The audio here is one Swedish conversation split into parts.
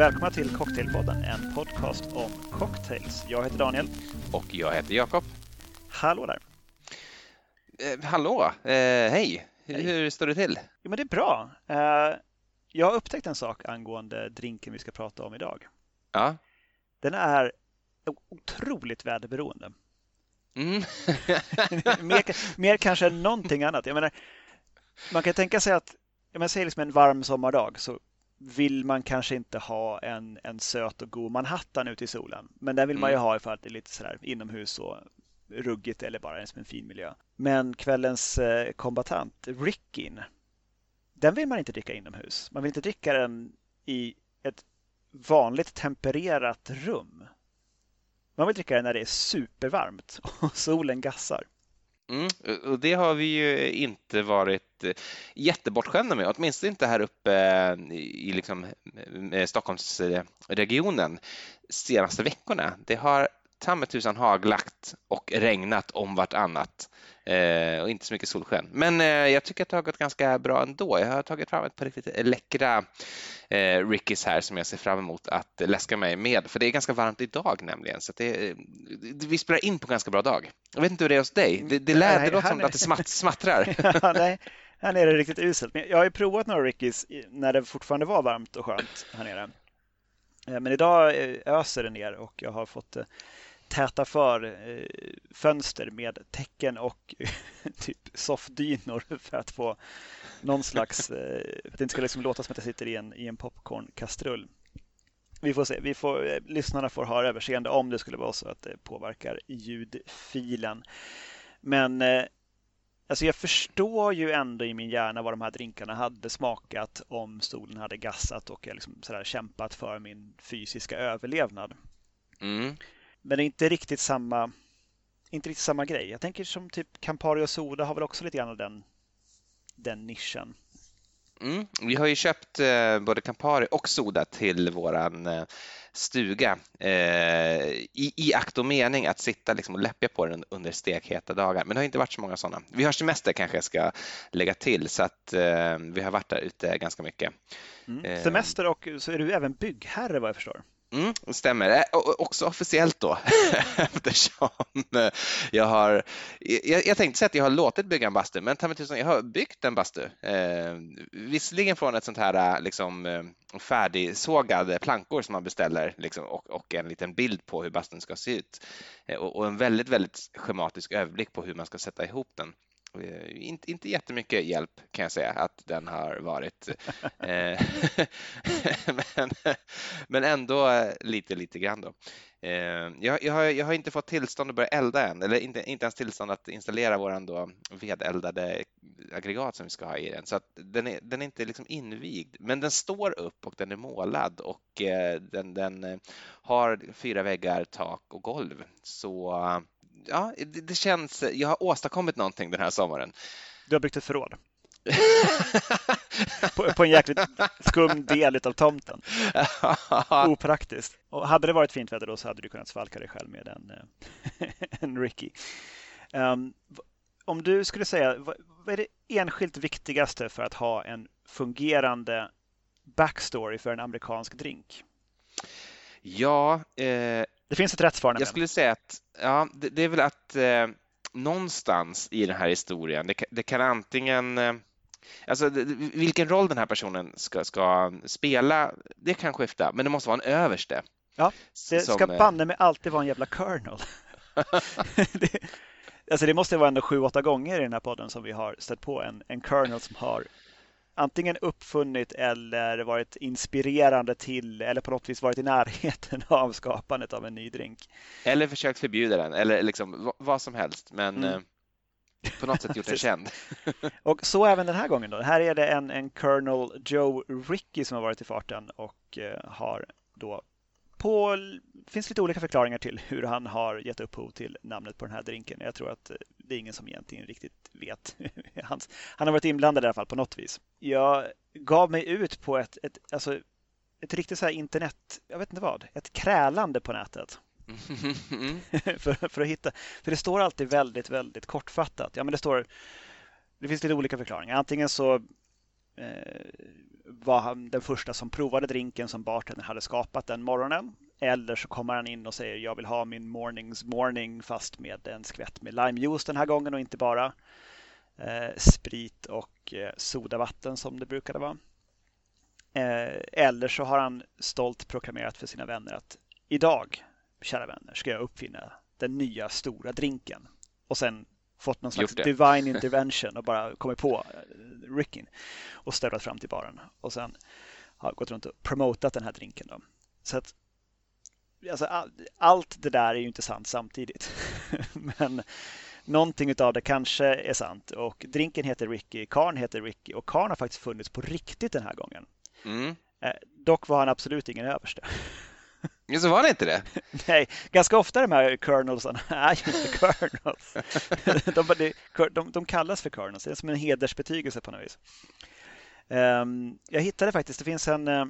Välkomna till Cocktailpodden, en podcast om cocktails. Jag heter Daniel. Och jag heter Jakob. Hallå där. Eh, hallå, eh, hej. hej. Hur står det till? Jo, men det är bra. Eh, jag har upptäckt en sak angående drinken vi ska prata om idag. Ja. Den är otroligt väderberoende. Mm. mer, mer kanske än någonting annat. Jag menar, man kan tänka sig att, jag menar, säg liksom en varm sommardag så vill man kanske inte ha en, en söt och god Manhattan ute i solen. Men den vill man ju mm. ha ifall det är lite sådär inomhus och ruggigt eller bara en fin miljö. Men kvällens eh, kombatant, Rickin, den vill man inte dricka inomhus. Man vill inte dricka den i ett vanligt tempererat rum. Man vill dricka den när det är supervarmt och solen gassar. Mm, och det har vi ju inte varit eh, jättebortskämda med, åtminstone inte här uppe eh, i liksom Stockholmsregionen senaste veckorna. Det har ta med tusan haglagt och regnat om vartannat eh, och inte så mycket solsken. Men eh, jag tycker att det har gått ganska bra ändå. Jag har tagit fram ett par riktigt läckra eh, Rickys här som jag ser fram emot att läska mig med, för det är ganska varmt idag nämligen. Så det, vi spelar in på en ganska bra dag. Jag vet inte hur det är hos dig. Det, det, det låter som att det smatt, smattrar. ja, nej. Här nere är det riktigt uselt. Men jag har ju provat några Rickys när det fortfarande var varmt och skönt här nere. Eh, men idag eh, öser det ner och jag har fått eh, täta för eh, fönster med täcken och typ soffdynor för att få någon slags, för att det inte ska liksom låta som att jag sitter i en, i en popcornkastrull. Vi får se, vi får, eh, lyssnarna får ha överseende om det skulle vara så att det påverkar ljudfilen. Men Alltså jag förstår ju ändå i min hjärna vad de här drinkarna hade smakat om stolen hade gassat och jag liksom sådär kämpat för min fysiska överlevnad. Mm. Men det är inte riktigt samma inte riktigt samma grej. Jag tänker som typ Campari och Soda har väl också lite grann den, den nischen. Mm. Vi har ju köpt eh, både Campari och Soda till våran eh, stuga eh, i, i akt och mening att sitta liksom och läppja på den under stekheta dagar. Men det har inte varit så många sådana. Vi har semester kanske jag ska lägga till så att eh, vi har varit där ute ganska mycket. Mm. Eh, semester och så är du även byggherre vad jag förstår. Mm, det stämmer. Också officiellt då, eftersom eh, jag har... Jag, jag tänkte säga att jag har låtit bygga en bastu, men tusan, jag har byggt en bastu. Eh, visserligen från ett sånt här eh, liksom, eh, färdigsågade plankor som man beställer liksom, och, och, en liten bild på hur bastun ska se ut och, och en väldigt, väldigt schematisk överblick på hur man ska sätta ihop den. Eh, inte, inte jättemycket hjälp kan jag säga att den har varit. Eh, men, men ändå lite, lite grann då. Eh, jag, jag, har, jag har inte fått tillstånd att börja elda än, eller inte, inte ens tillstånd att installera våran då vedeldade aggregat som vi ska ha i den. Så att den, är, den är inte liksom invigd, men den står upp och den är målad och den, den har fyra väggar, tak och golv. Så ja, det, det, känns, jag har åstadkommit någonting den här sommaren. Du har byggt ett förråd? på, på, en jäkligt skum del av tomten. Opraktiskt. Och hade det varit fint väder då så hade du kunnat svalka dig själv med en, eh, en Ricky. Um, om du skulle säga, vad, vad är det enskilt viktigaste för att ha en fungerande backstory för en amerikansk drink? Ja, eh, det finns ett rätt svar. Jag skulle säga att ja, det, det är väl att eh, någonstans i den här historien, det, det kan antingen eh, Alltså vilken roll den här personen ska, ska, spela, det kan skifta, men det måste vara en överste. Ja, det som, ska eh, banne mig alltid vara en jävla colonel. det, alltså det måste vara ändå sju, åtta gånger i den här podden som vi har stött på en, en colonel som har antingen uppfunnit eller varit inspirerande till eller på något vis varit i närheten av skapandet av en ny drink. Eller försökt förbjuda den eller liksom vad som helst. Men mm. Eh, på något sätt gjort den känd. och så även den här gången. Då. Här är det en, en Colonel Joe Ricky som har varit i farten och eh, har då på, finns lite olika förklaringar till hur han har gett upphov till namnet på den här drinken. Jag tror att eh, det är ingen som egentligen riktigt vet. han, han har varit inblandad i alla fall på något vis. Jag gav mig ut på ett, ett, alltså, ett riktigt så här internet, jag vet inte vad, ett krälande på nätet. Mm. för, för att hitta, för det står alltid väldigt, väldigt kortfattat. Ja, men det står, det finns lite olika förklaringar. Antingen så var han den första som provade drinken som bartendern hade skapat den morgonen. Eller så kommer han in och säger jag vill ha min mornings morning fast med en skvätt med limejuice den här gången och inte bara eh, sprit och eh, sodavatten som det brukade vara. Eh, eller så har han stolt proklamerat för sina vänner att idag, kära vänner, ska jag uppfinna den nya stora drinken. Och sen fått någon slags divine intervention och bara kommit på eh, Rickin och stövlat fram till baren och sen har gått runt och promotat den här drinken. Då. Så att alltså, allt det där är ju inte sant samtidigt. Men någonting av det kanske är sant och drinken heter Ricky, Karn heter Ricky och Karn har faktiskt funnits på riktigt den här gången. Mm. Eh, dock var han absolut ingen överste. Ja, så var det inte det? Nej, ganska ofta de här colonelsen är ju inte colonels. de, de, de, kallas för colonels, det är som en hedersbetygelse på något vis. Um, jag hittade faktiskt, det finns en, eh,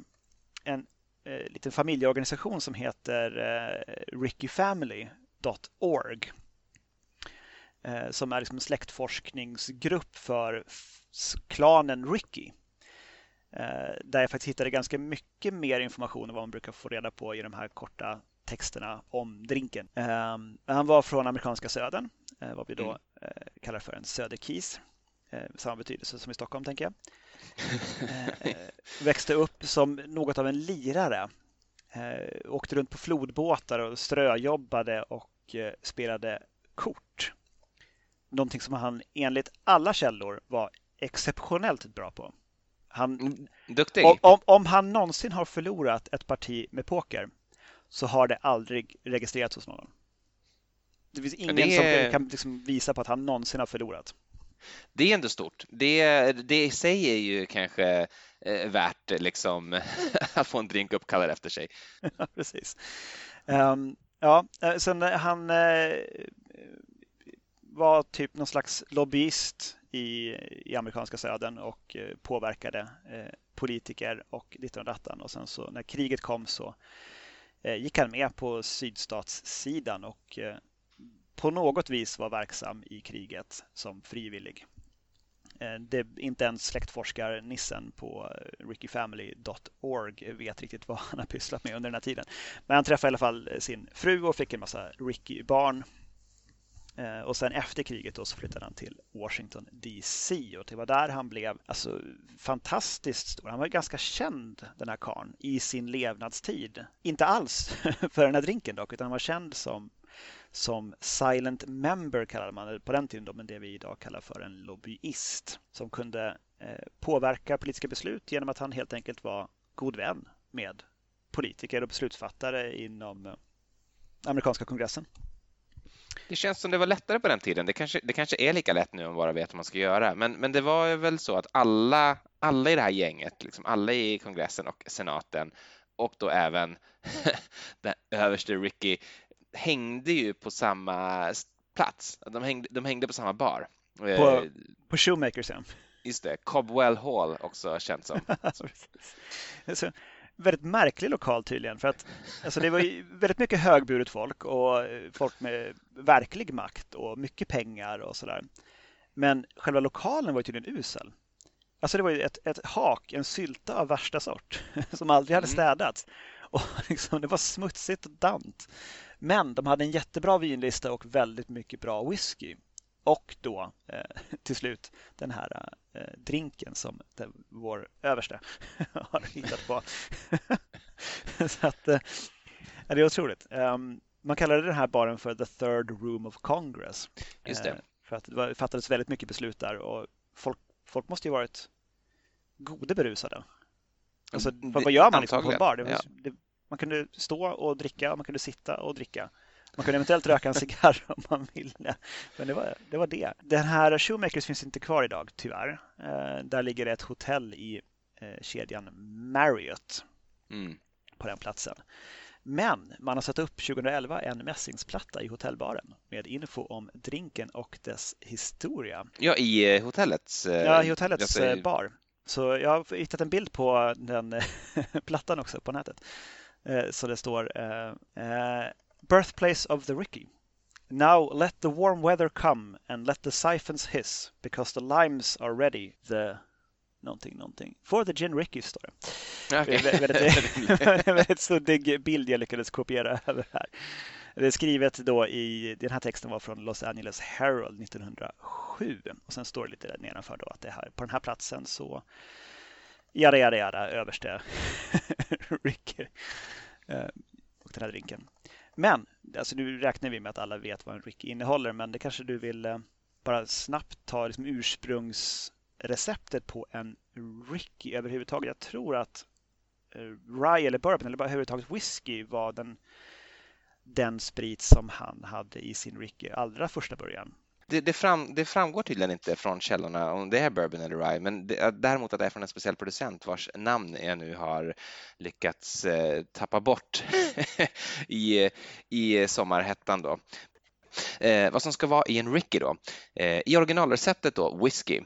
en, en uh, liten familjeorganisation som heter uh, rickyfamily.org uh, som är liksom en släktforskningsgrupp för klanen Ricky. Eh, där jag faktiskt hittade ganska mycket mer information än vad man brukar få reda på i de här korta texterna om drinken. Ehm, han var från amerikanska södern, eh, vad vi då mm. Eh, kallar för en söderkis. Samma betydelse som i Stockholm, tänker jag. Växte upp som något av en lirare. Åkte runt på flodbåtar och ströjobbade och spelade kort. Någonting som han enligt alla källor var exceptionellt bra på. Han, mm, Duktig. Om, om, han någonsin har förlorat ett parti med poker så har det aldrig registrerats hos någon. Det finns ingen det är... som kan liksom visa på att han någonsin har förlorat. Det är ändå stort. Det, det i sig är ju kanske eh, värt liksom, att få en drink uppkallad efter sig. Ja, precis. Um, ja, eh, sen eh, han eh, var typ någon slags lobbyist i, i amerikanska södern och eh, påverkade eh, politiker och dittan och dattan. Och sen så när kriget kom så eh, gick han med på sydstatssidan och eh, på något vis var verksam i kriget som frivillig. Eh, det, inte ens släktforskar-nissen på eh, rickyfamily.org vet riktigt vad han har pysslat med under den här tiden. Men han träffade i alla fall eh, sin fru och fick en massa Ricky-barn och sen efter kriget då så flyttade han till Washington DC och det var där han blev alltså, fantastiskt stor. Han var ganska känd den här karln i sin levnadstid. Inte alls för den här drinken dock, utan han var känd som, som silent member kallade man det på den tiden, då, men det vi idag kallar för en lobbyist som kunde eh, påverka politiska beslut genom att han helt enkelt var god vän med politiker och beslutsfattare inom eh, amerikanska kongressen. Det känns som det var lättare på den tiden. Det kanske, det kanske är lika lätt nu om man bara vet vad man ska göra. Men, men det var väl så att alla, alla i det här gänget, liksom alla i kongressen och senaten och då även den överste Ricky hängde ju på samma plats. De hängde, de hängde på samma bar. På, eh, på Shoemakers, ja. Just det, Cobwell Hall också känt som. så, väldigt märklig lokal tydligen. För att alltså det var väldigt mycket högburet folk och folk med verklig makt och mycket pengar och sådär. Men själva lokalen var tydligen usel. Alltså det var ett, ett hak, en sylta av värsta sort som aldrig hade mm. städats. Och liksom, det var smutsigt och dant. Men de hade en jättebra vinlista och väldigt mycket bra whisky. Och då eh, till slut den här eh, drinken som den, vår överste har hittat på. Så att, eh, det är otroligt. Um, man kallade den här baren för The Third Room of Congress. Just det. För att det fattades väldigt mycket beslut där och folk, folk måste ju varit gode berusade. Alltså, mm, vad, vad gör man liksom på en bar? Det ja. det, man kunde stå och dricka, man kunde sitta och dricka. Man kunde eventuellt röka en cigarr om man ville. Men det var, det var det. Den här Shoemakers finns inte kvar idag, tyvärr. Eh, där ligger ett hotell i eh, kedjan Marriott mm. på den platsen. Men man har satt upp 2011 en mässingsplatta i hotellbaren med info om drinken och dess historia. Ja, i eh, hotellets, ja, i hotellets säger... bar. Så jag har hittat en bild på den plattan också på nätet. Så det står birthplace of the Ricky. Now let the warm weather come and let the siphons hiss, because the limes are ready. The någonting, någonting. For the Gin Ricky står det. Okay. Det är väldigt, väldigt suddig bild jag lyckades kopiera över här. Det är skrivet då i, den här texten var från Los Angeles Herald 1907 och sen står det lite där nedanför då att det här, på den här platsen så jada jada jada överste Ricky eh, och den här drinken. Men alltså nu räknar vi med att alla vet vad en Ricky innehåller men det kanske du vill eh, bara snabbt ta liksom ursprungsreceptet på en Ricky överhuvudtaget. Jag tror att eh, Rye eller Bourbon eller bara överhuvudtaget whisky var den den sprit som han hade i sin Ricky allra första början. Det, det, fram, det, framgår tydligen inte från källorna om det är bourbon eller rye, men det, eh, däremot att det är från en speciell producent vars namn jag nu har lyckats eh, tappa bort i, i sommarhettan. Då. Eh, vad som ska vara i en Ricky då? Eh, I originalreceptet då, whisky.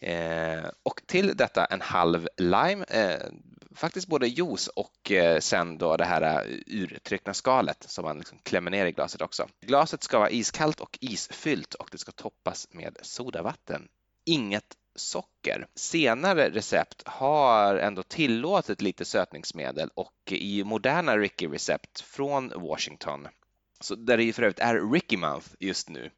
Eh, och till detta en halv lime, eh, faktiskt både juice och eh, sen då det här eh, urtryckna skalet som man liksom klämmer ner i glaset också. Glaset ska vara iskallt och isfyllt och det ska toppas med sodavatten. Inget socker. Senare recept har ändå tillåtit lite sötningsmedel och i moderna Ricky-recept från Washington så där det för övrigt är Ricky Month just nu.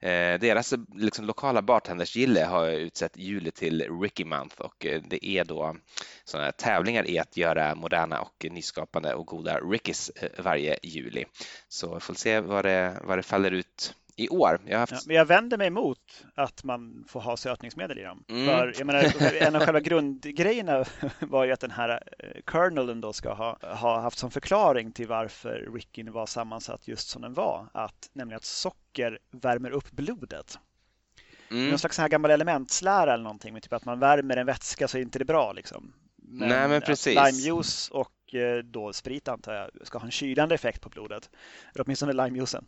Eh, deras liksom, lokala bartendersgille har utsett juli till Ricky Month och eh, det är då sådana tävlingar i att göra moderna och nyskapande och goda Rickys eh, varje juli. Så vi får se vad det, vad det faller ut i år. Jag, haft... ja, men jag vänder mig emot att man får ha sötningsmedel i dem. Mm. För, jag menar, en av själva grundgrejerna var ju att den här kernelen då ska ha, ha haft som förklaring till varför Rickyn var sammansatt just som den var. Att, nämligen att socker värmer upp blodet. Mm. Någon slags här gammal elementslära eller någonting, med typ att man värmer en vätska så är inte det bra. Liksom. Men, Nej, men precis. Limejuice och eh, då sprit antar jag ska ha en kylande effekt på blodet. Eller åtminstone limejuicen.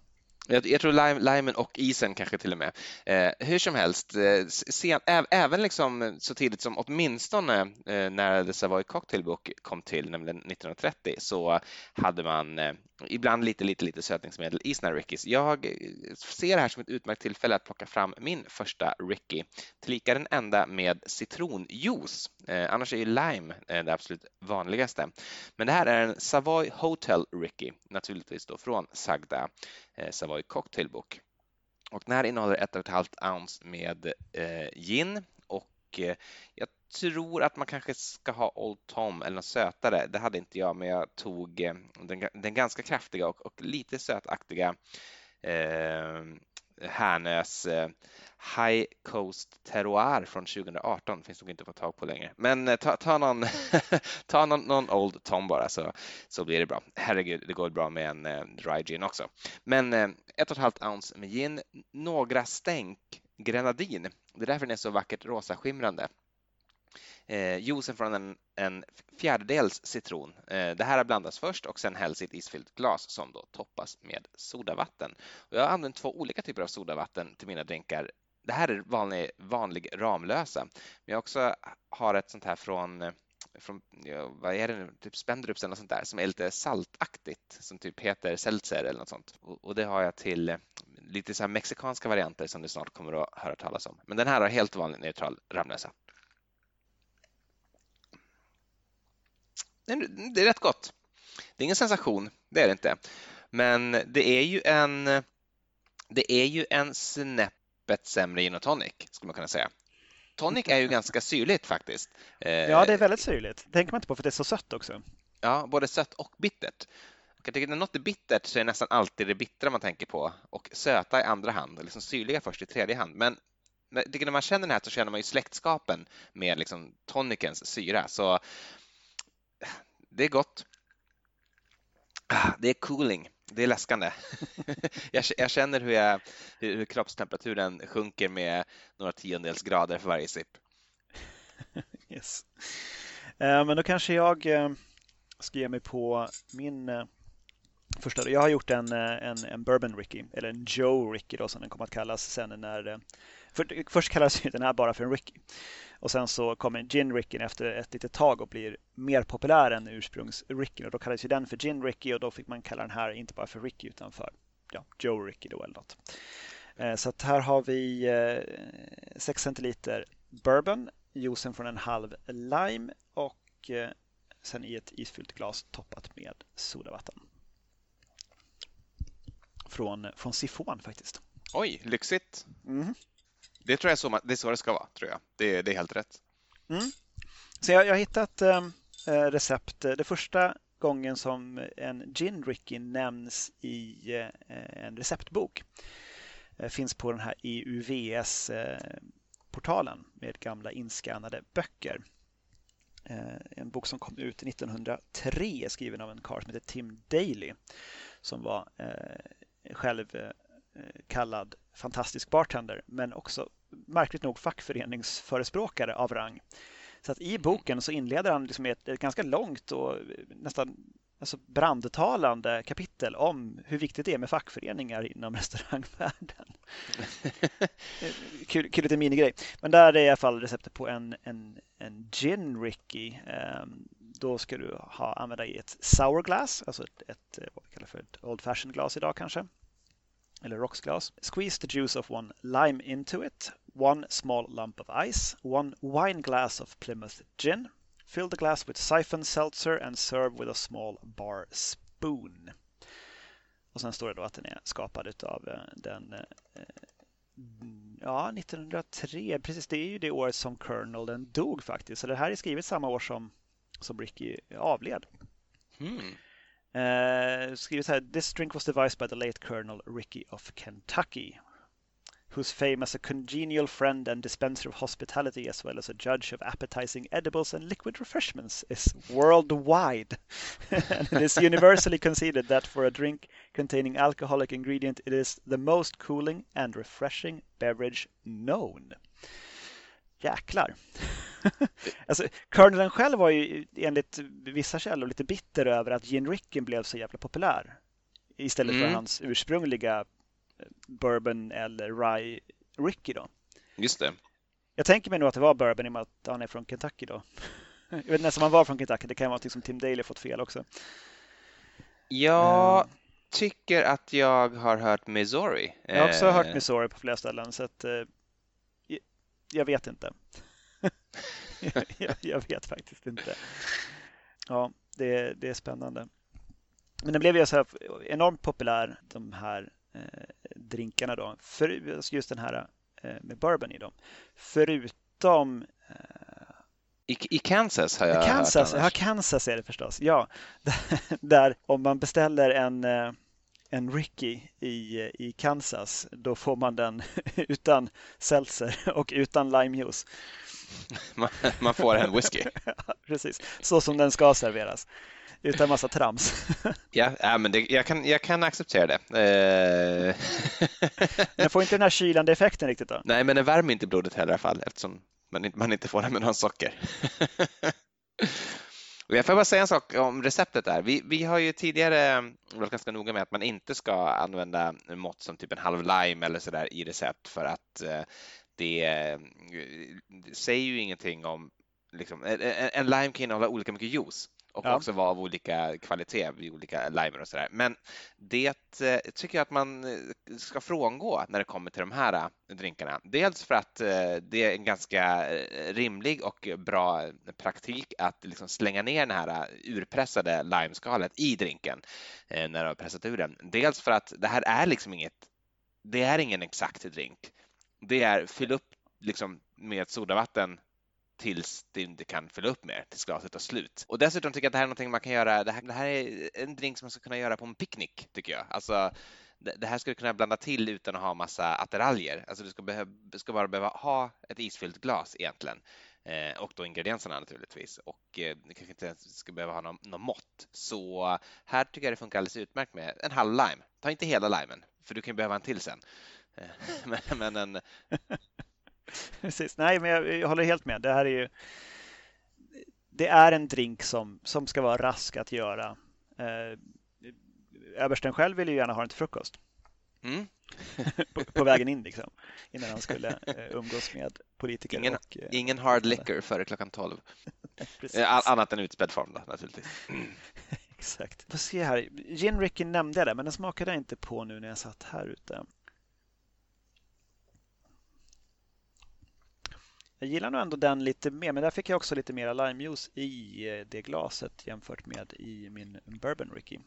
Jag, jag tror lime, limen och isen kanske till och med. Eh, hur som helst, eh, sen, äv, även liksom så tidigt som åtminstone eh, när The Savoy Cocktail Book kom till, nämligen 1930, så hade man eh, ibland lite, lite, lite sötningsmedel i sina Rickys. Jag ser det här som ett utmärkt tillfälle att plocka fram min första Ricky, tillika den enda med citronjuice. Eh, annars är ju lime eh, det absolut vanligaste. Men det här är en Savoy Hotel Ricky, naturligtvis då från Sagda eh, Savoy Cocktail Book. Och den här innehåller 1,5 ounce med eh, gin och eh, jag tror att man kanske ska ha Old Tom eller något sötare. Det hade inte jag, men jag tog eh, den, den ganska kraftiga och, och lite sötaktiga eh, Härnös eh, High Coast Terroir från 2018 finns nog inte att få tag på längre. Men eh, ta, ta, någon, ta någon, någon, Old Tom bara så, så blir det bra. Herregud, det går bra med en eh, dry gin också. Men eh, ett och ett halvt ounce med gin, några stänk grenadin. Det är därför den är så vackert rosaskimrande eh, juicen från en, en fjärdedels citron. Eh, det här har blandats först och sen hälls i ett isfyllt glas som då toppas med sodavatten. Och jag har använt två olika typer av sodavatten till mina drinkar. Det här är vanlig, vanlig Ramlösa, men jag också har ett sånt här från från, ja, vad är det nu, typ Spendrups eller något sånt där som är lite saltaktigt som typ heter seltzer eller något sånt. Och, och det har jag till eh, lite så här mexikanska varianter som du snart kommer att höra talas om. Men den här har helt vanlig neutral Ramlösa. Det är rätt gott. Det är ingen sensation, det är det inte. Men det är ju en, det är ju en snäppet sämre gin och tonic, skulle man kunna säga. Tonic är ju ganska syrligt faktiskt. Ja, det är väldigt syrligt. Det tänker man inte på för det är så sött också. Ja, både sött och bittert. Jag tycker när något är bittert så är det nästan alltid det bittra man tänker på och söta i andra hand och liksom syrliga först i tredje hand. Men jag tycker när man känner den här så känner man ju släktskapen med liksom tonicens syra. Så det är gott. Ah, det är cooling. Det är läskande. jag känner hur, jag, hur kroppstemperaturen sjunker med några tiondels grader för varje sipp. Yes. Eh, men då kanske jag eh, ska ge mig på min eh, första. Jag har gjort en, eh, en, en Bourbon Ricky, eller en Joe Ricky då, som den kommer att kallas sen när eh, för, först kallades den här bara för en Ricky. Och sen så kommer Gin Ricky efter ett litet tag och blir mer populär än ursprungs-Ricky. Och då kallades ju den för Gin Ricky och då fick man kalla den här inte bara för Ricky utan för ja, Joe Ricky då eller något. Eh, så att här har vi 6 eh, centiliter bourbon, juicen från en halv lime och eh, sen i ett isfyllt glas toppat med sodavatten. Från, från sifon faktiskt. Oj, lyxigt. Mm. Det tror jag är så, det är så det ska vara, tror jag. Det, det är helt rätt. Mm. Så jag, jag har hittat ehm, eh, recept. Det första gången som en gin Ricky nämns i eh, en receptbok eh, finns på den här EUVS-portalen eh, med gamla inskannade böcker. Eh, en bok som kom ut 1903 skriven av en karl som heter Tim Daly som var eh, själv kallad fantastisk bartender men också märkligt nog fackföreningsförespråkare av rang. Så att i boken så inleder han liksom ett, ett ganska långt och nästan alltså brandtalande kapitel om hur viktigt det är med fackföreningar inom restaurangvärlden. kul, kul liten minigrej. Men där är i alla fall receptet på en, en, en gin Ricky. Um, ehm, då ska du ha, använda i ett sour glass, alltså ett, ett vad vi kallar för ett old fashioned glas idag kanske eller rocksglas. Squeeze the juice of one lime into it, one small lump of ice, one wine glass of Plymouth gin. Fill the glass with siphon seltzer and serve with a small bar spoon. Och sen står det då att den är skapad av eh, den eh, eh, Ja, 1903. Precis, det är ju det året som Colonel den dog faktiskt. Så det här är skrivet samma år som, som Ricky avled. Mm. Uh, skriver så här, This drink was devised by the late Colonel Ricky of Kentucky, whose fame as a congenial friend and dispenser of hospitality, as well as a judge of appetizing edibles and liquid refreshments, is worldwide. and it is universally conceded that for a drink containing alcoholic ingredient, it is the most cooling and refreshing beverage known. Jäklar. alltså, Colonelen själv var ju enligt vissa källor lite bitter över att gin Ricken blev så jävla populär. Istället mm. för hans ursprungliga eh, bourbon eller rye Ricky då. Just det. Jag tänker mig nog att det var bourbon i och med att han är från Kentucky då. Jag vet ens om han var från Kentucky. Det kan vara något som Tim Daly fått fel också. Jag uh, tycker att jag har hört Missouri. Jag har också hört eh. Missouri på flera ställen. Så att, uh, jag vet inte. jag, jag, vet faktiskt inte. Ja, det, det är spännande. Men den blev ju så här enormt populär, de här eh, drinkarna då. För, just den här eh, med bourbon i dem. Förutom eh, i, I, Kansas har jag Kansas, hört Ja, Kansas är det förstås. Ja, där om man beställer en eh, en Ricky i, i Kansas, då får man den utan seltzer och utan limejuice. Man, får en whisky. precis, så som den ska serveras. Utan massa trams. ja, ja, men det, jag, kan, jag kan acceptera det. Eh... den får inte den här kylande effekten riktigt då? Nej, men den värmer inte blodet heller i alla fall eftersom man, man inte får den med någon socker. Och jag får bara säga en sak om receptet där. Vi, vi har ju tidigare varit ganska noga med att man inte ska använda mått som typ en halv lime eller sådär i recept för att det, eh, säger ju ingenting om Liksom, en, en lime kan innehålla olika mycket juice och ja. också vara av olika kvalitet vid olika limer och sådär. Men det eh, tycker jag att man eh, ska frångå när det kommer till de här drinkarna. Dels för att det är en ganska rimlig och bra praktik att liksom slänga ner det här urpressade limeskalet i drinken när du har pressat ur den. Dels för att det här är liksom inget, det är ingen exakt drink. Det är fyll upp liksom med sodavatten tills det inte kan fylla upp mer, tills glaset tar slut. Och dessutom tycker jag att det här är någonting man kan göra, det här, det här är en drink som man ska kunna göra på en picknick, tycker jag. Alltså, det här ska du kunna blanda till utan att ha massa attiraljer. Alltså du ska, behöva, ska bara behöva ha ett isfyllt glas egentligen. Eh, och då ingredienserna naturligtvis. Och eh, du kanske inte ens ska behöva ha någon, någon mått. Så här tycker jag det funkar alldeles utmärkt med en halv lime. Ta inte hela limen, för du kan behöva en till sen. Eh, men, men en, Precis. Nej, men jag, jag, håller helt med. Det här är ju det är en drink som, som ska vara rask att göra. Eh, översten själv ville ju gärna ha den till frukost. Mm. på, på, vägen in liksom, innan han skulle eh, umgås med politiker. Ingen, och, eh, ingen hard liquor före klockan 12. All, annat än utspädd form då, naturligtvis. Exakt. Får se här. Gin Ricky nämnde jag det, men den smakade jag inte på nu när jag satt här ute. Jag gillar nog ändå den lite mer, men där fick jag också lite mer limejuice i eh, det glaset jämfört med i min Bourbon Ricky.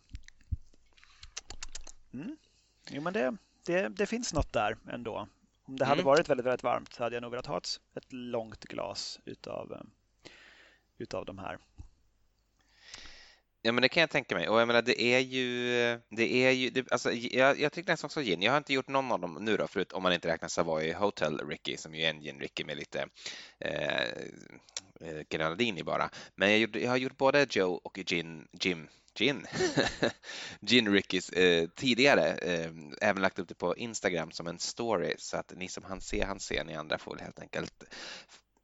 Mm. Jo, men det, det, det finns något där ändå. Om det hade mm. varit väldigt, väldigt varmt så hade jag nog velat ha ett, ett långt glas utav, eh, utav de här. Ja, men det kan jag tänka mig. Och jag menar, det är ju, det är ju, det, alltså, jag, jag tycker nästan också gin. Jag har inte gjort någon av dem nu då, förut om man inte räknar Savoy Hotel Ricky som ju är en gin Ricky med lite eh, eh grenadini bara. Men jag, gjorde, jag, har gjort både Joe och gin, Jim, gin, gin Rickys eh, tidigare. Eh, även lagt upp det på Instagram som en story så att ni som han se, han ser, ni andra får helt enkelt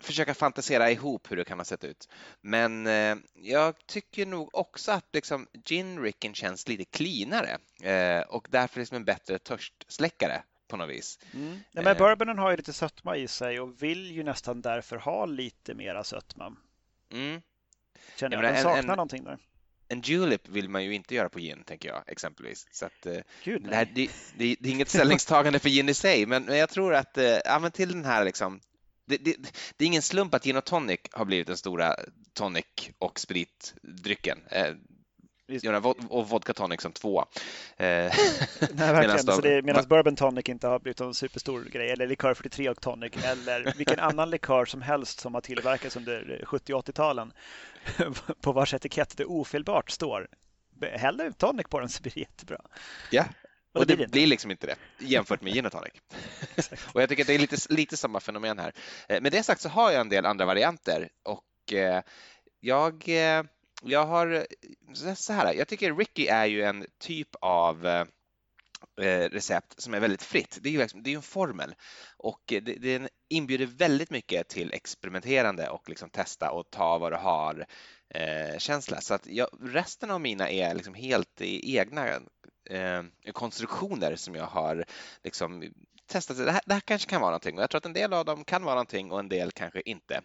försöka fantisera ihop hur det kan ha sett ut. Men eh, jag tycker nog också att liksom gin ricken känns lite cleanare eh, och därför liksom en bättre törstsläckare på något vis. Mm. Ja, men eh. bourbonen har ju lite sötma i sig och vill ju nästan därför ha lite mera sötma. Mm. Känner jag, jag den saknar en, någonting där. En julep vill man ju inte göra på gin, tänker jag exempelvis. Så att, eh, Gud, det, här, det, det, det, är inget ställningstagande för gin i sig, men, men jag tror att eh, ja, till den här liksom, det, det, det, är ingen slump att gin och tonic har blivit den stora tonic och spritdrycken. Eh, och vodka tonic som två. Eh, medan bourbon tonic inte har blivit en superstor grej, eller likör 43 och tonic, eller vilken annan likör som helst som har tillverkats under 70 80-talen på vars etikett det ofelbart står Hellre tonic på den så blir det jättebra. Ja, och det, blir liksom inte det jämfört med gin och tonic. och jag tycker att det är lite, lite samma fenomen här. Eh, med det sagt så har jag en del andra varianter och eh, jag, eh, jag har så här, jag tycker Ricky är ju en typ av recept som är väldigt fritt. Det är ju liksom, det är en formel och det, den inbjuder väldigt mycket till experimenterande och liksom testa och ta vad du har känsla. Så att jag, resten av mina är liksom helt egna eh, konstruktioner som jag har liksom testat. Det här, det här kanske kan vara någonting och jag tror att en del av dem kan vara någonting och en del kanske inte.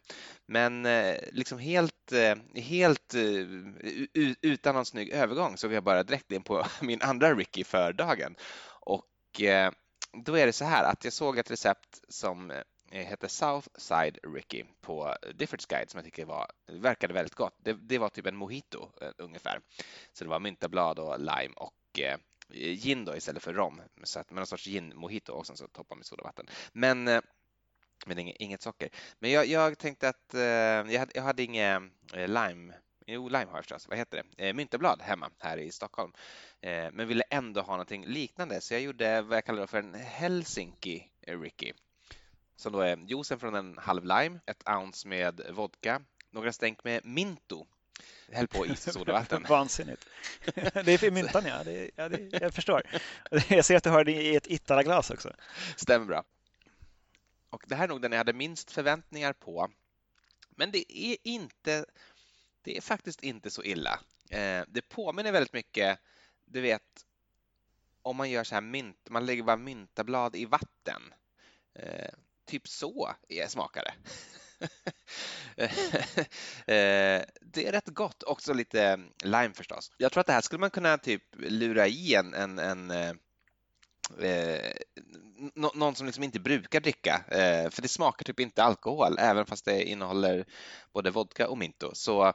Men eh, liksom helt, eh, helt eh, utan någon snygg övergång så går jag bara direkt in på min andra Ricky för dagen. Och eh, då är det så här att jag såg ett recept som eh, heter Southside Ricky på Diffords Guide som jag tycker var, verkade väldigt gott. Det, det var typ en mojito eh, ungefär. Så det var myntablad och lime och Eh, gin då istället för rom, så att, med någon sorts gin mojito och sen så toppa med sodavatten. Men eh, men inget, inget socker. Men jag, jag tänkte att eh, jag, hade, jag hade inget eh, lime Jo, lime har jag förstås. Vad heter det? Eh, mynteblad hemma här i Stockholm. Eh, men ville ändå ha någonting liknande så jag gjorde vad jag kallar för en Helsinki eh, Ricky. Som då är juicen från en halv lime, ett ounce med vodka, några stänk med minto häll på is och sodavatten. Vansinnigt. Det är för myntan ja. Det, ja det, jag förstår. Jag ser att du har det i ett Ittala-glas också. Stämmer bra. Och det här är nog den jag hade minst förväntningar på. Men det är inte, det är faktiskt inte så illa. Eh, det påminner väldigt mycket, du vet, om man gör så här mynt, man lägger bara myntablad i vatten. Eh, typ så smakar det. Eh, det är rätt gott, också lite eh, lime förstås. Jag tror att det här skulle man kunna typ lura i en, en, en eh, eh någon som liksom inte brukar dricka, eh, för det smakar typ inte alkohol, även fast det innehåller både vodka och minto. Så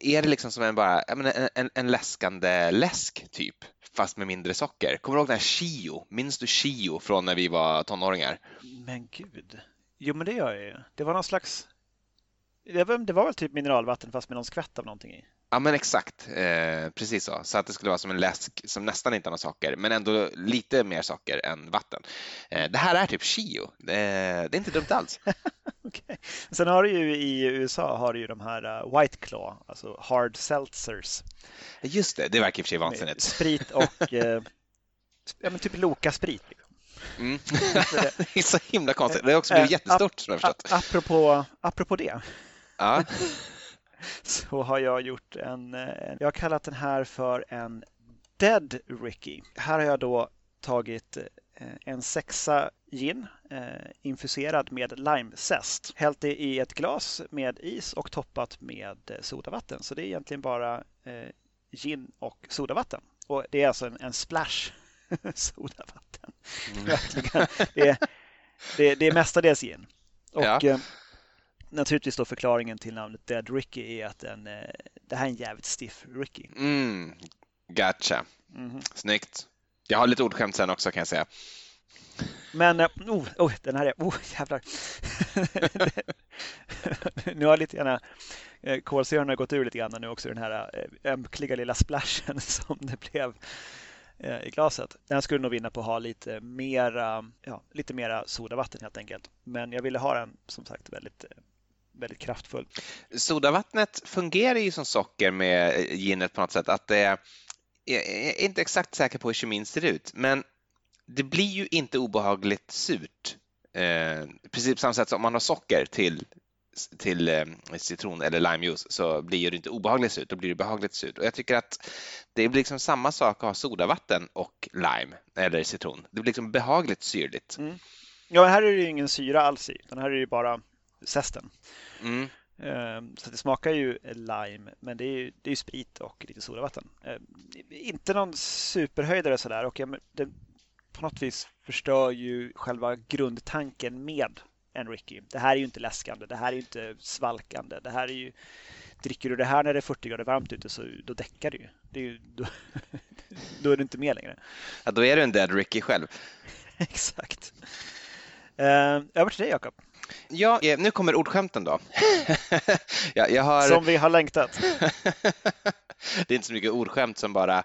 är det liksom som en, bara, en, en, en läskande läsk typ, fast med mindre socker. Kommer du ihåg den här Chio? Minns du Chio från när vi var tonåringar? Men gud. Jo, men det gör jag ju. Det var någon slags... Det var, det var väl typ mineralvatten fast med någon skvätt av någonting i? Ja, men exakt. Eh, precis så. Så att det skulle vara som en läsk som nästan inte har några socker, men ändå lite mer socker än vatten. Eh, det här är typ Chio. Eh, det är inte dumt alls. okay. Sen har du ju i USA har du ju de här uh, White Claw, alltså hard seltzers. Just det, det verkar i och för sig vansinnigt. Sprit och eh, ja, men typ Loka-sprit. Mm. det är så himla konstigt. Det har också blivit jättestort som jag förstått. Apropå, apropå det. Ja. så har jag gjort en, jag har kallat den här för en Dead Ricky. Här har jag då tagit eh, en sexa gin eh, infuserad med limezest. Hällt det i ett glas med is och toppat med sodavatten. Så det är egentligen bara eh, gin och sodavatten. Och det är alltså en, en splash sodavatten. Mm. Verkligen. Det, är, det, det är mestadels gin. Och, ja. Eh, naturligtvis då förklaringen till namnet Dead Ricky är att den, det här är en jävligt stiff Ricky. Mm, gotcha. Mm. Snyggt. Jag har lite ordskämt sen också kan jag säga. Men, oh, oh den här är, oh jävlar. nu har lite grann kolsyran har gått ur lite grann nu också den här ömkliga lilla splashen som det blev Eh, Eh, i glaset. Den skulle nog vinna på att ha lite mera, ja, lite mera sodavatten helt enkelt. Men jag ville ha den som sagt väldigt eh, väldigt kraftfull. Sodavattnet fungerar ju som socker med eh, ginet på något sätt. Att det, jag är inte exakt säker på hur kemin ser ut, men det blir ju inte obehagligt surt. Eh, precis på samma sätt som om man har socker till till eh, citron eller limejuice så blir det inte obehagligt surt, då blir det behagligt surt. Och jag tycker att det blir liksom samma sak att ha sodavatten och lime eller citron. Det blir liksom behagligt syrligt. Mm. Ja, här är det ju ingen syra alls i, utan här är det ju bara zesten. Mm. Ehm, så det smakar ju lime, men det är ju, det är sprit och lite sodavatten. Ehm, inte någon superhöjdare sådär och det på något vis förstör ju själva grundtanken med än Ricky. Det här är ju inte läskande, det här är ju inte svalkande. Det här är ju, dricker du det här när det är 40 grader varmt ute så då däckar du ju. Det är ju då, då är du inte med längre. Ja, då är du en dead Ricky själv. Exakt. Uh, över till dig Jakob. Ja, eh, nu kommer ordskämten då. jag, jag har... Som vi har längtat. det är inte så mycket ordskämt som bara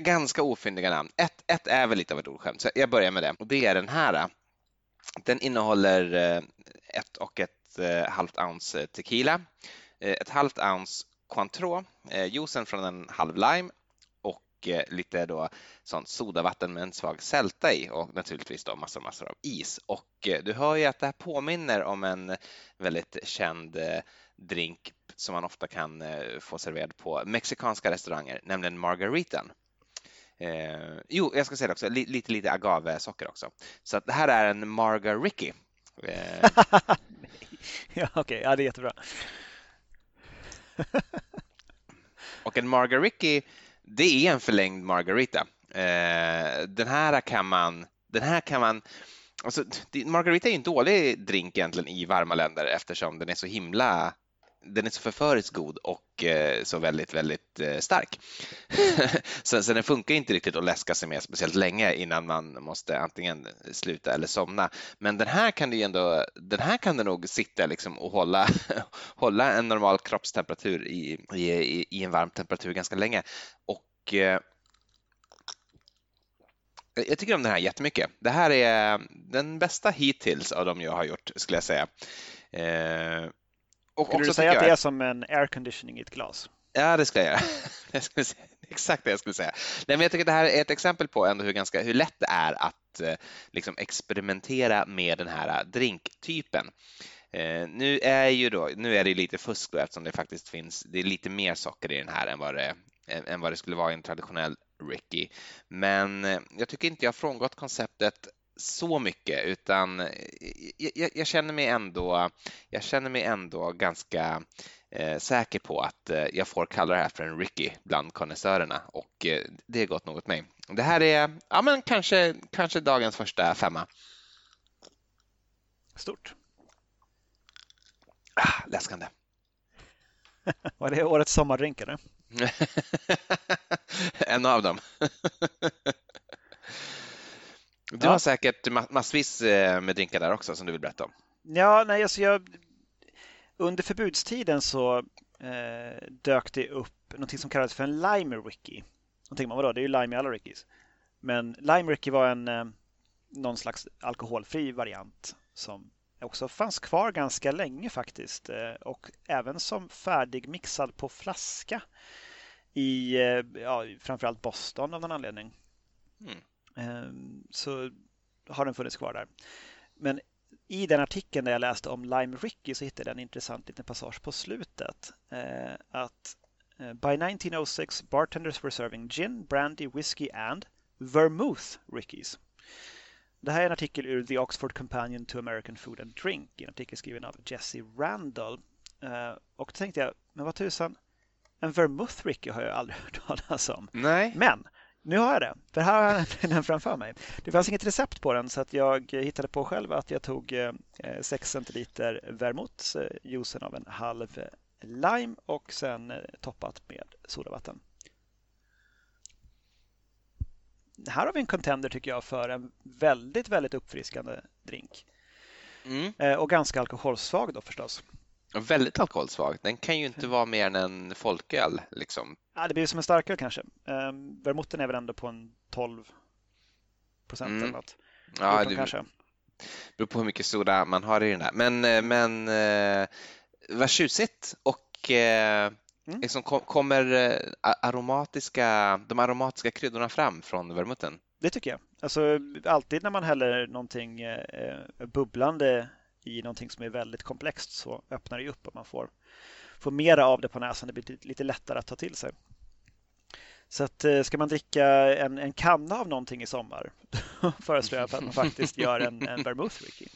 ganska ofyndiga namn. Ett, ett är väl lite av ett ordskämt, så jag börjar med det. Och det är den här. Den innehåller eh, ett och ett eh, halvt ounce eh, tequila, ett halvt ounce Cointreau, juicen från en halv lime och lite då sånt sodavatten med en svag sälta i och naturligtvis då massor, massor av is. Och du hör ju att det här påminner om en väldigt känd drink som man ofta kan få serverad på mexikanska restauranger, nämligen margaritan. Eh, jo, jag ska säga det också, lite, lite agavesocker också. Så att det här är en Marga Ricky. Eh. ja, Okej, okay. ja, det är jättebra. och en Marga Ricky, det är en förlängd margarita. Eh, den här kan man, den här kan man Alltså, margarita är ju en dålig drink egentligen i varma länder eftersom den är så himla den är så förföriskt god och eh, så väldigt, väldigt eh, stark. så, så den funkar inte riktigt att läska sig med speciellt länge innan man måste antingen sluta eller somna. Men den här kan du ändå, den här kan du nog sitta liksom och hålla, hålla en normal kroppstemperatur i, i, i en varm temperatur ganska länge. Och eh, jag tycker om den här jättemycket. Det här är den bästa hittills av de jag har gjort skulle jag säga. Eh, skulle du säga att det är som en air conditioning i ett glas? Ja, det ska jag göra. Jag skulle säga, exakt det jag skulle säga. Nej, men jag tycker det här är ett exempel på ändå hur, ganska, hur lätt det är att eh, liksom experimentera med den här drinktypen. Eh, nu är ju då, nu är det lite fusk då, eftersom det faktiskt finns, det är lite mer socker i den här än vad det, än vad det skulle vara i en traditionell Ricky. Men eh, jag tycker inte jag har frångått konceptet så mycket utan eh, jag, jag, känner mig ändå, jag känner mig ändå ganska eh, säker på att eh, jag får kalla det här för en Ricky bland konnässörerna och eh, det är gott nog åt mig. Det här är ja, men kanske, kanske dagens första femma. Stort. Ah, läskande. Var det årets sommardrink eller? en av dem. Du ja. har säkert massvis eh, med drinkar där också som du vill berätta om. Ja, nej, alltså jag, under förbudstiden så eh, dök det upp något som kallades för en Lime Ricky. Då tänker man, vadå, det är ju lime i alla Rickies. Men Lime Ricky var en eh, någon slags alkoholfri variant som också fanns kvar ganska länge faktiskt eh, och även som färdigmixad på flaska i eh, ja, framförallt Boston av någon anledning. Mm. Ehm, så har den funnits kvar där. Men i den artikeln där jag läste om Lime Ricky så hittade jag en intressant liten passage på slutet. Eh, att eh, By 1906 bartenders were serving gin, brandy, whiskey and vermouth Rickies. Det här är en artikel ur The Oxford Companion to American Food and Drink, en artikel skriven av Jesse Randall. Eh, och då tänkte jag, men vad tusan, en vermouth Ricky har jag aldrig hört talas om. Nej. Men Nu har jag det, för här har jag den framför mig. Det fanns inget recept på den så att jag hittade på själv att jag tog 6 eh, centiliter vermouth, eh, juicen av en halv lime och sen toppat med sodavatten. Här har vi en contender tycker jag för en väldigt, väldigt uppfriskande drink. Mm. Och ganska alkoholsvag då förstås. Väldigt alkoholsvag. Den kan ju inte vara mer än en folköl. Liksom. Ja, det blir som en starköl kanske. Um, vermouten är väl ändå på en 12 procent mm. eller något. Ja, det kanske. beror på hur mycket soda man har i den där. Men, eh, men eh, vad tjusigt och eh, mm. liksom kom, kommer eh, aromatiska, de aromatiska kryddorna fram från vermouten? Det tycker jag. Alltså, alltid när man häller någonting eh, bubblande i någonting som är väldigt komplext så öppnar det upp och man får, får mera av det på näsan. Det blir lite lättare att ta till sig. Så att, eh, ska man dricka en, en kanna av någonting i sommar föreslår jag att man faktiskt gör en, en vermouth Ricky.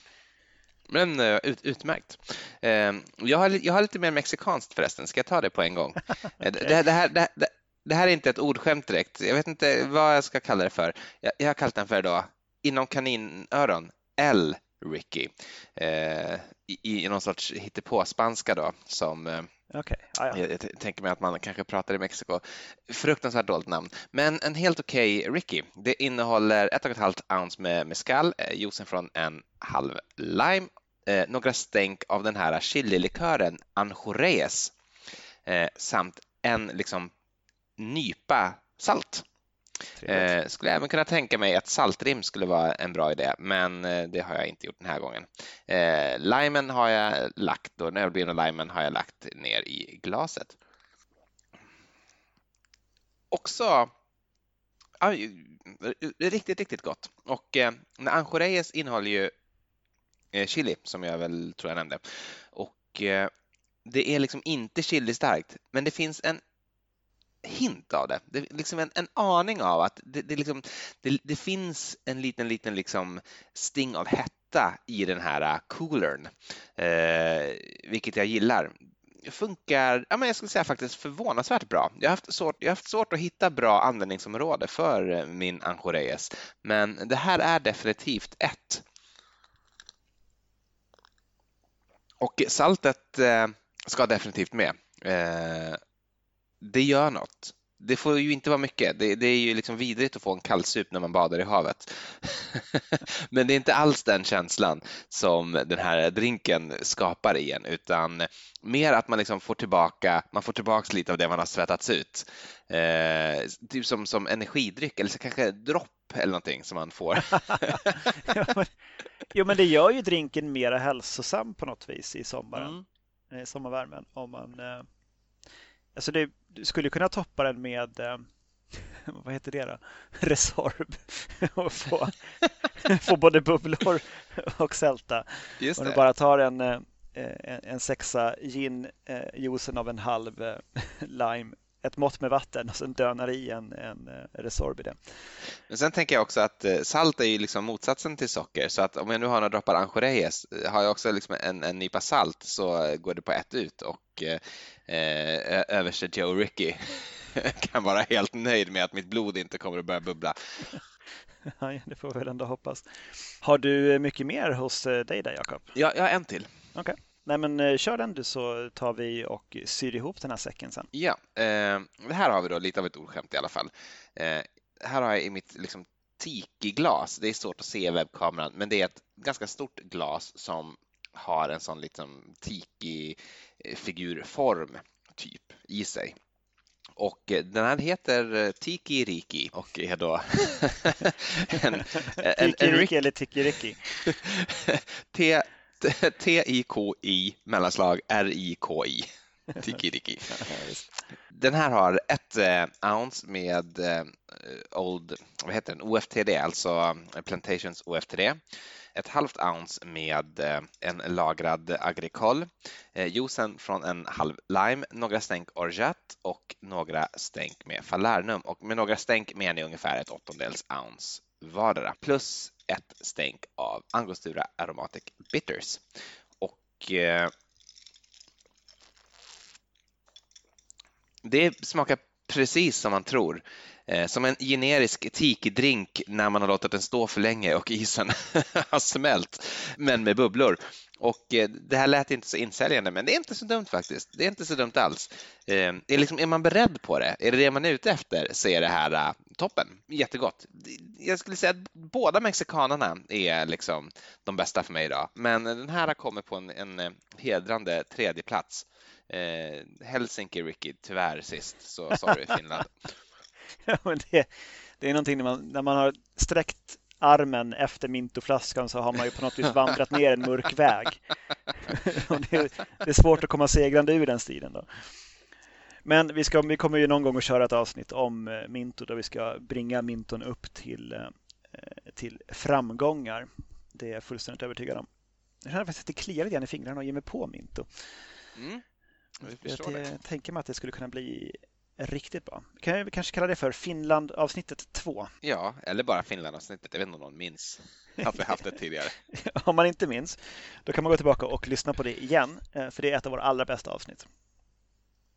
Men uh, ut, utmärkt. Uh, jag, har, jag har lite mer mexikanskt förresten, ska jag ta det på en gång? okay. det, det, här, det, det, här är inte ett ordskämt direkt, jag vet inte vad jag ska kalla det för. Jag, jag har kallat den för då, inom kaninöron, L Ricky eh, i, i någon sorts hittepåspanska då som eh, Okay. Ah, ja. jag, jag, tänker mig att man kanske pratar i Mexiko. Fruktansvärt dåligt namn, men en helt okej okay Ricky. Det innehåller ett och ett halvt ounce med mescal, eh, juicen från en halv lime, eh, några stänk av den här chililikören Anjorez eh, samt en liksom nypa salt. Eh, skulle även kunna tänka mig att saltrim skulle vara en bra idé, men eh, det har jag inte gjort den här gången. Eh, limen har jag lagt och den överblivna limen har jag lagt ner i glaset. Också aj, eh, riktigt, riktigt gott. Och eh, Anjorez innehåller ju eh, chili som jag väl tror jag nämnde. Och eh, det är liksom inte chili starkt, men det finns en hint av det. Det är liksom en, en aning av att det, det, liksom, det, det, finns en liten, liten liksom sting av hetta i den här äh, coolern, eh, vilket jag gillar. Det funkar, ja, men jag skulle säga faktiskt förvånansvärt bra. Jag har, haft svårt, jag har haft svårt att hitta bra användningsområde för eh, min Anjorez, men det här är definitivt ett. Och saltet eh, ska definitivt med. Eh, det gör något. Det får ju inte vara mycket. Det, det är ju liksom vidrigt att få en kallsup när man badar i havet. Men det är inte alls den känslan som den här drinken skapar i en, utan mer att man liksom får tillbaka, man får tillbaka lite av det man har svettats ut. Eh, typ som, som energidryck eller så kanske dropp eller någonting som man får. jo, men det gör ju drinken mer hälsosam på något vis i sommaren, mm. sommarvärmen om man eh Alltså det, du skulle kunna toppa den med eh, vad heter det då? Resorb och få, få både bubblor och sälta. Just Om du bara tar en, eh, en, en sexa gin, eh, juicen av en halv eh, lime ett mått med vatten och sen dönar i en, en Resorb i det. Men sen tänker jag också att salt är ju liksom motsatsen till socker så att om jag nu har några droppar Anjorez har jag också liksom en, en nypa salt så går det på ett ut och eh, överste Joe Ricky kan vara helt nöjd med att mitt blod inte kommer att börja bubbla. Ja, det får vi väl ändå hoppas. Har du mycket mer hos eh, dig där, Jakob? Ja, jag har en till. Okej. Okay. Nej, men eh, kör den du så tar vi och syr ihop den här säcken sen. Ja, eh, här har vi då lite av ett ordskämt i alla fall. Eh, här har jag i mitt liksom, tiki-glas, det är svårt att se i webbkameran, men det är ett ganska stort glas som har en sån liksom tiki-figurform typ i sig. Och den här heter eh, Tiki Riki och är då en, en, Tiki Riki eller Tiki Riki? T-I-K-I mellanslag R-I-K-I. Tiki Riki. Den här har ett eh, ounce med eh, Old, vad heter den, OFTD, alltså Plantations OFTD ett halvt ounce med eh, en lagrad agricole, eh, juicen från en halv lime, några stänk orgeat och några stänk med falernum. Och med några stänk menar jag ungefär ett åttondels ounce vardera plus ett stänk av Angostura Aromatic Bitters. Och eh, det smakar precis som man tror. Eh, som en generisk tiki-drink när man har låtit den stå för länge och isen har smält, men med bubblor. Och eh, det här lät inte så insäljande, men det är inte så dumt faktiskt. Det är inte så dumt alls. Eh, är, liksom, är man beredd på det, är det det man är ute efter, så är det här toppen. Jättegott. Jag skulle säga att båda mexikanerna är liksom de bästa för mig idag, men den här kommer på en, en hedrande tredje plats. Eh, Helsinki, Ricky, tyvärr sist, så sorry Finland. ja, men det, det är någonting när man, när man har sträckt armen efter mintoflaskan så har man ju på något vis vandrat ner en mörk väg. det, är, det, är, svårt att komma segrande ur den stilen. Då. Men vi, ska, vi kommer ju någon gång att köra ett avsnitt om eh, Minto där vi ska bringa Minton upp till, eh, till framgångar. Det är jag fullständigt övertygad om. Jag känner faktiskt att det kliar lite grann i fingrarna och ger mig på Minto. Mm, jag, jag tänker mig att det skulle kunna bli riktigt bra. Kan vi kanske kalla det för Finland-avsnittet 2? Ja, eller bara Finland-avsnittet. Jag vet inte om någon minns att vi haft det tidigare. om man inte minns, då kan man gå tillbaka och lyssna på det igen, eh, för det är ett av våra allra bästa avsnitt.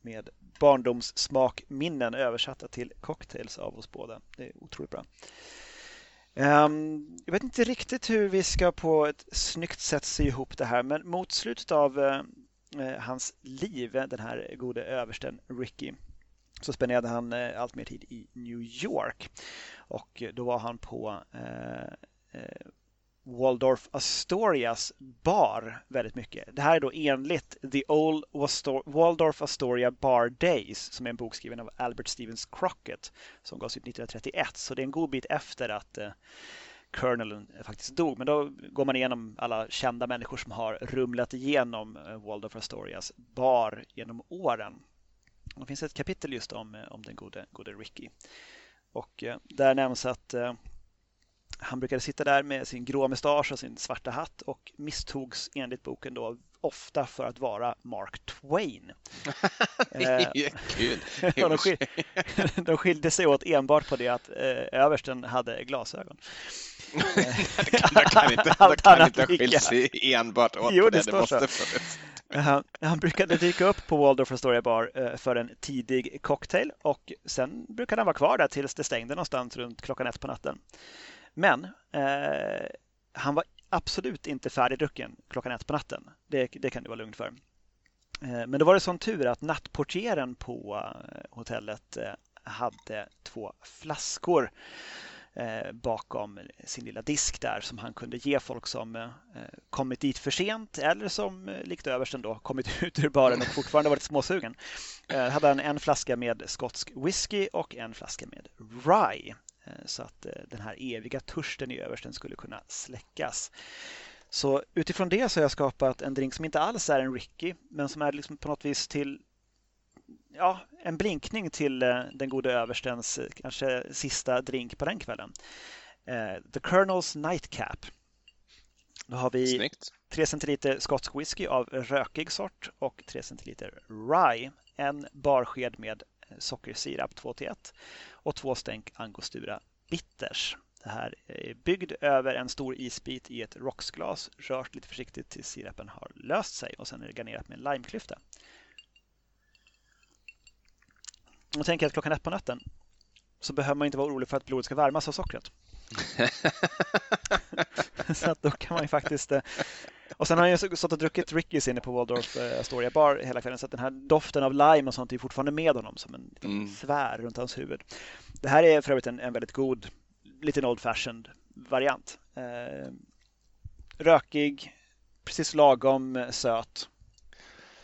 Med barndomssmakminnen översatta till cocktails av oss båda. Det är otroligt bra. Um, jag vet inte riktigt hur vi ska på ett snyggt sätt sy ihop det här, men mot slutet av uh, hans liv, den här gode översten Ricky, så spenderade han eh, allt mer tid i New York. Och eh, då var han på eh, eh, Waldorf Astorias bar väldigt mycket. Det här är då enligt The Old Waldorf Astoria Bar Days som är en bok skriven av Albert Stevens Crockett som gavs ut 1931. Så det är en god bit efter att eh, Colonelen eh, faktiskt dog. Men då går man igenom alla kända människor som har rumlat igenom eh, Waldorf Astorias bar genom åren. Det finns ett kapitel just om, eh, om den gode, gode Ricky. Och eh, där nämns att eh, han brukade sitta där med sin grå mustasch och sin svarta hatt och misstogs enligt boken då ofta för att vara Mark Twain. det är kul. de, skil de skilde sig åt enbart på det att översten hade glasögon. det kan, kan inte, kan inte skilt sig enbart åt jo, det. Det, det måste han, han brukade dyka upp på Waldorf Astoria Bar eh, för en tidig cocktail och sen brukade han vara kvar där tills det stängde någonstans runt klockan ett på natten. Men eh, han var absolut inte färdigdrucken klockan ett på natten. Det, det kan du vara lugn för. Eh, men då var det sån tur att nattportieren på eh, hotellet eh, hade två flaskor Eh, Eh, bakom sin lilla disk där som han kunde ge folk som eh, kommit dit för sent eller som eh, likt översten då kommit ut ur baren och fortfarande varit småsugen. Eh, hade han en flaska med skotsk whisky och en flaska med rye eh, så att den här eviga törsten i översten skulle kunna släckas. Så utifrån det så har jag skapat en drink som inte alls är en Ricky men som är liksom på något vis till ja, en blinkning till eh, den gode överstens eh, kanske sista drink på den kvällen. Eh, The Colonels Nightcap. Då har vi Snyggt. 3 centiliter skotsk whisky av rökig sort och 3 centiliter rye. En barsked med sockersirap 2 till 1 och två stänk angostura bitters. Det här är byggd över en stor isbit i ett rocksglas, rört lite försiktigt tills sirapen har löst sig och sen är det garnerat med en limeklyfta. Och tänker att klockan ett på natten så behöver man inte vara orolig för att blodet ska värmas av sockret. så att då kan man ju faktiskt... Eh, och sen har han ju stått och druckit Rickys inne på Waldorf eh, Astoria bar hela kvällen så att den här doften av lime och sånt är fortfarande med honom som en mm. svär runt hans huvud. Det här är för övrigt en, en väldigt god, liten old fashioned variant. Eh, rökig, precis lagom eh, söt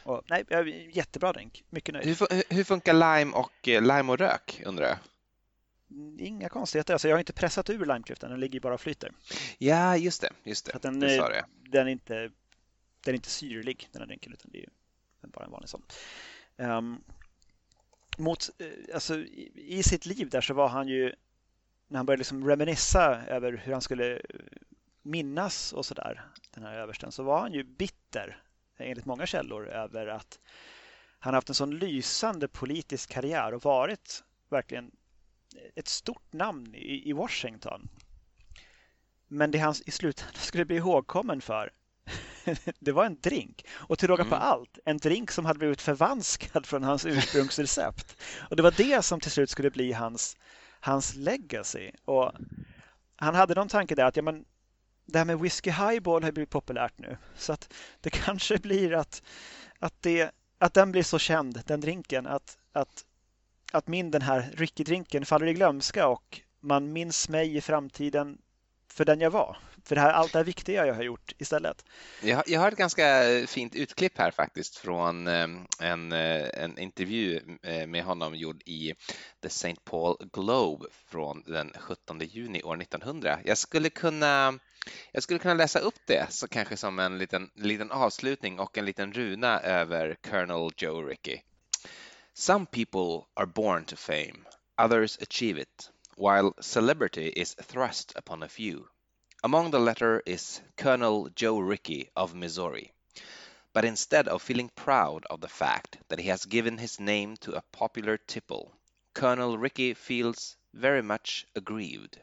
och, nej, jättebra drink. Mycket nöjd. Hur, hur funkar lime och, eh, lime och rök undrar jag? Inga konstigheter. Alltså, jag har inte pressat ur limeklyftan, den ligger bara och flyter. Ja, just det. Just det. den, du sa det. Den är, inte, den är inte syrlig, den här drinken, utan det är bara en vanlig sån. Um, mot, eh, alltså, i, i, sitt liv där så var han ju, när han började liksom reminissa över hur han skulle minnas och sådär, den här översten, så var han ju bitter enligt många källor över att han haft en sån lysande politisk karriär och varit verkligen ett stort namn i, i Washington. Men det han i slutändan skulle bli ihågkommen för det var en drink. Och till råga på mm. allt, en drink som hade blivit förvanskad från hans ursprungsrecept. Och det var det som till slut skulle bli hans, hans legacy. Och han hade någon tanke där att ja, men, det här med whisky highball har blivit populärt nu. Så att det kanske blir att, att, det, att den blir så känd, den drinken, att, att, att min den här Ricky-drinken faller i glömska och man minns mig i framtiden för den jag var. För det här, allt det här viktiga jag har gjort istället. Jag, jag har ett ganska fint utklipp här faktiskt från ehm, en, eh, en intervju eh, med honom gjord i The St. Paul Globe från den 17 juni år 1900. Jag skulle kunna jag skulle kunna läsa upp det så kanske som en liten, liten avslutning och en liten runa över Colonel Joe Ricky. Some people are born to fame, others achieve it, while celebrity is thrust upon a few. Among the latter is Colonel Joe Ricky of Missouri. But instead of feeling proud of the fact that he has given his name to a popular tipple, Colonel Ricky feels very much aggrieved.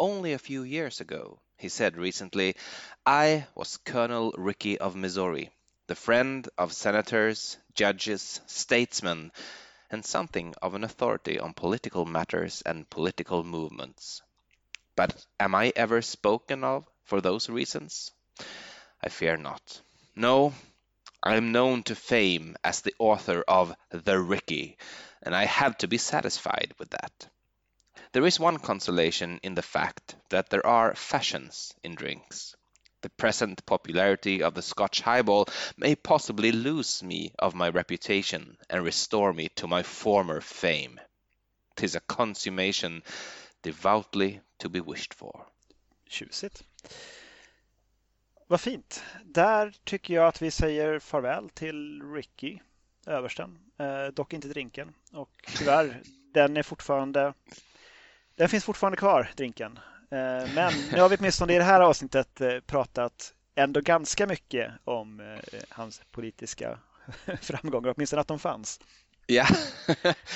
Only a few years ago, he said recently, I was Colonel Ricky of Missouri, the friend of senators, judges, statesmen, and something of an authority on political matters and political movements. But am I ever spoken of for those reasons? I fear not. No, I am known to fame as the author of The Ricky, and I have to be satisfied with that. There is one consolation in the fact that there are fashions in drinks. The present popularity of the Scotch highball may possibly lose me of my reputation and restore me to my former fame. Tis a consummation devoutly to be wished for. Tjusigt. Vad fint. Där tycker jag att vi säger farväl till Ricky, översten. Eh, dock inte drinken. Och tyvärr, den är fortfarande... Den finns fortfarande kvar, drinken. Eh, men nu har vi åtminstone i det här avsnittet eh, pratat ändå ganska mycket om eh, hans politiska framgångar, åtminstone att de fanns. Ja,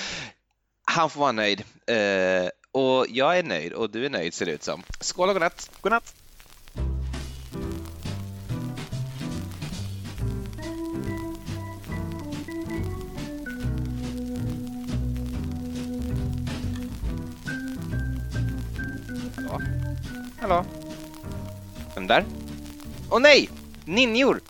han får vara nöjd. Och jag är nöjd och du är nöjd ser det ut som. Skål och godnatt! Godnatt! Hallå? Vem där? Åh nej! Ninjor!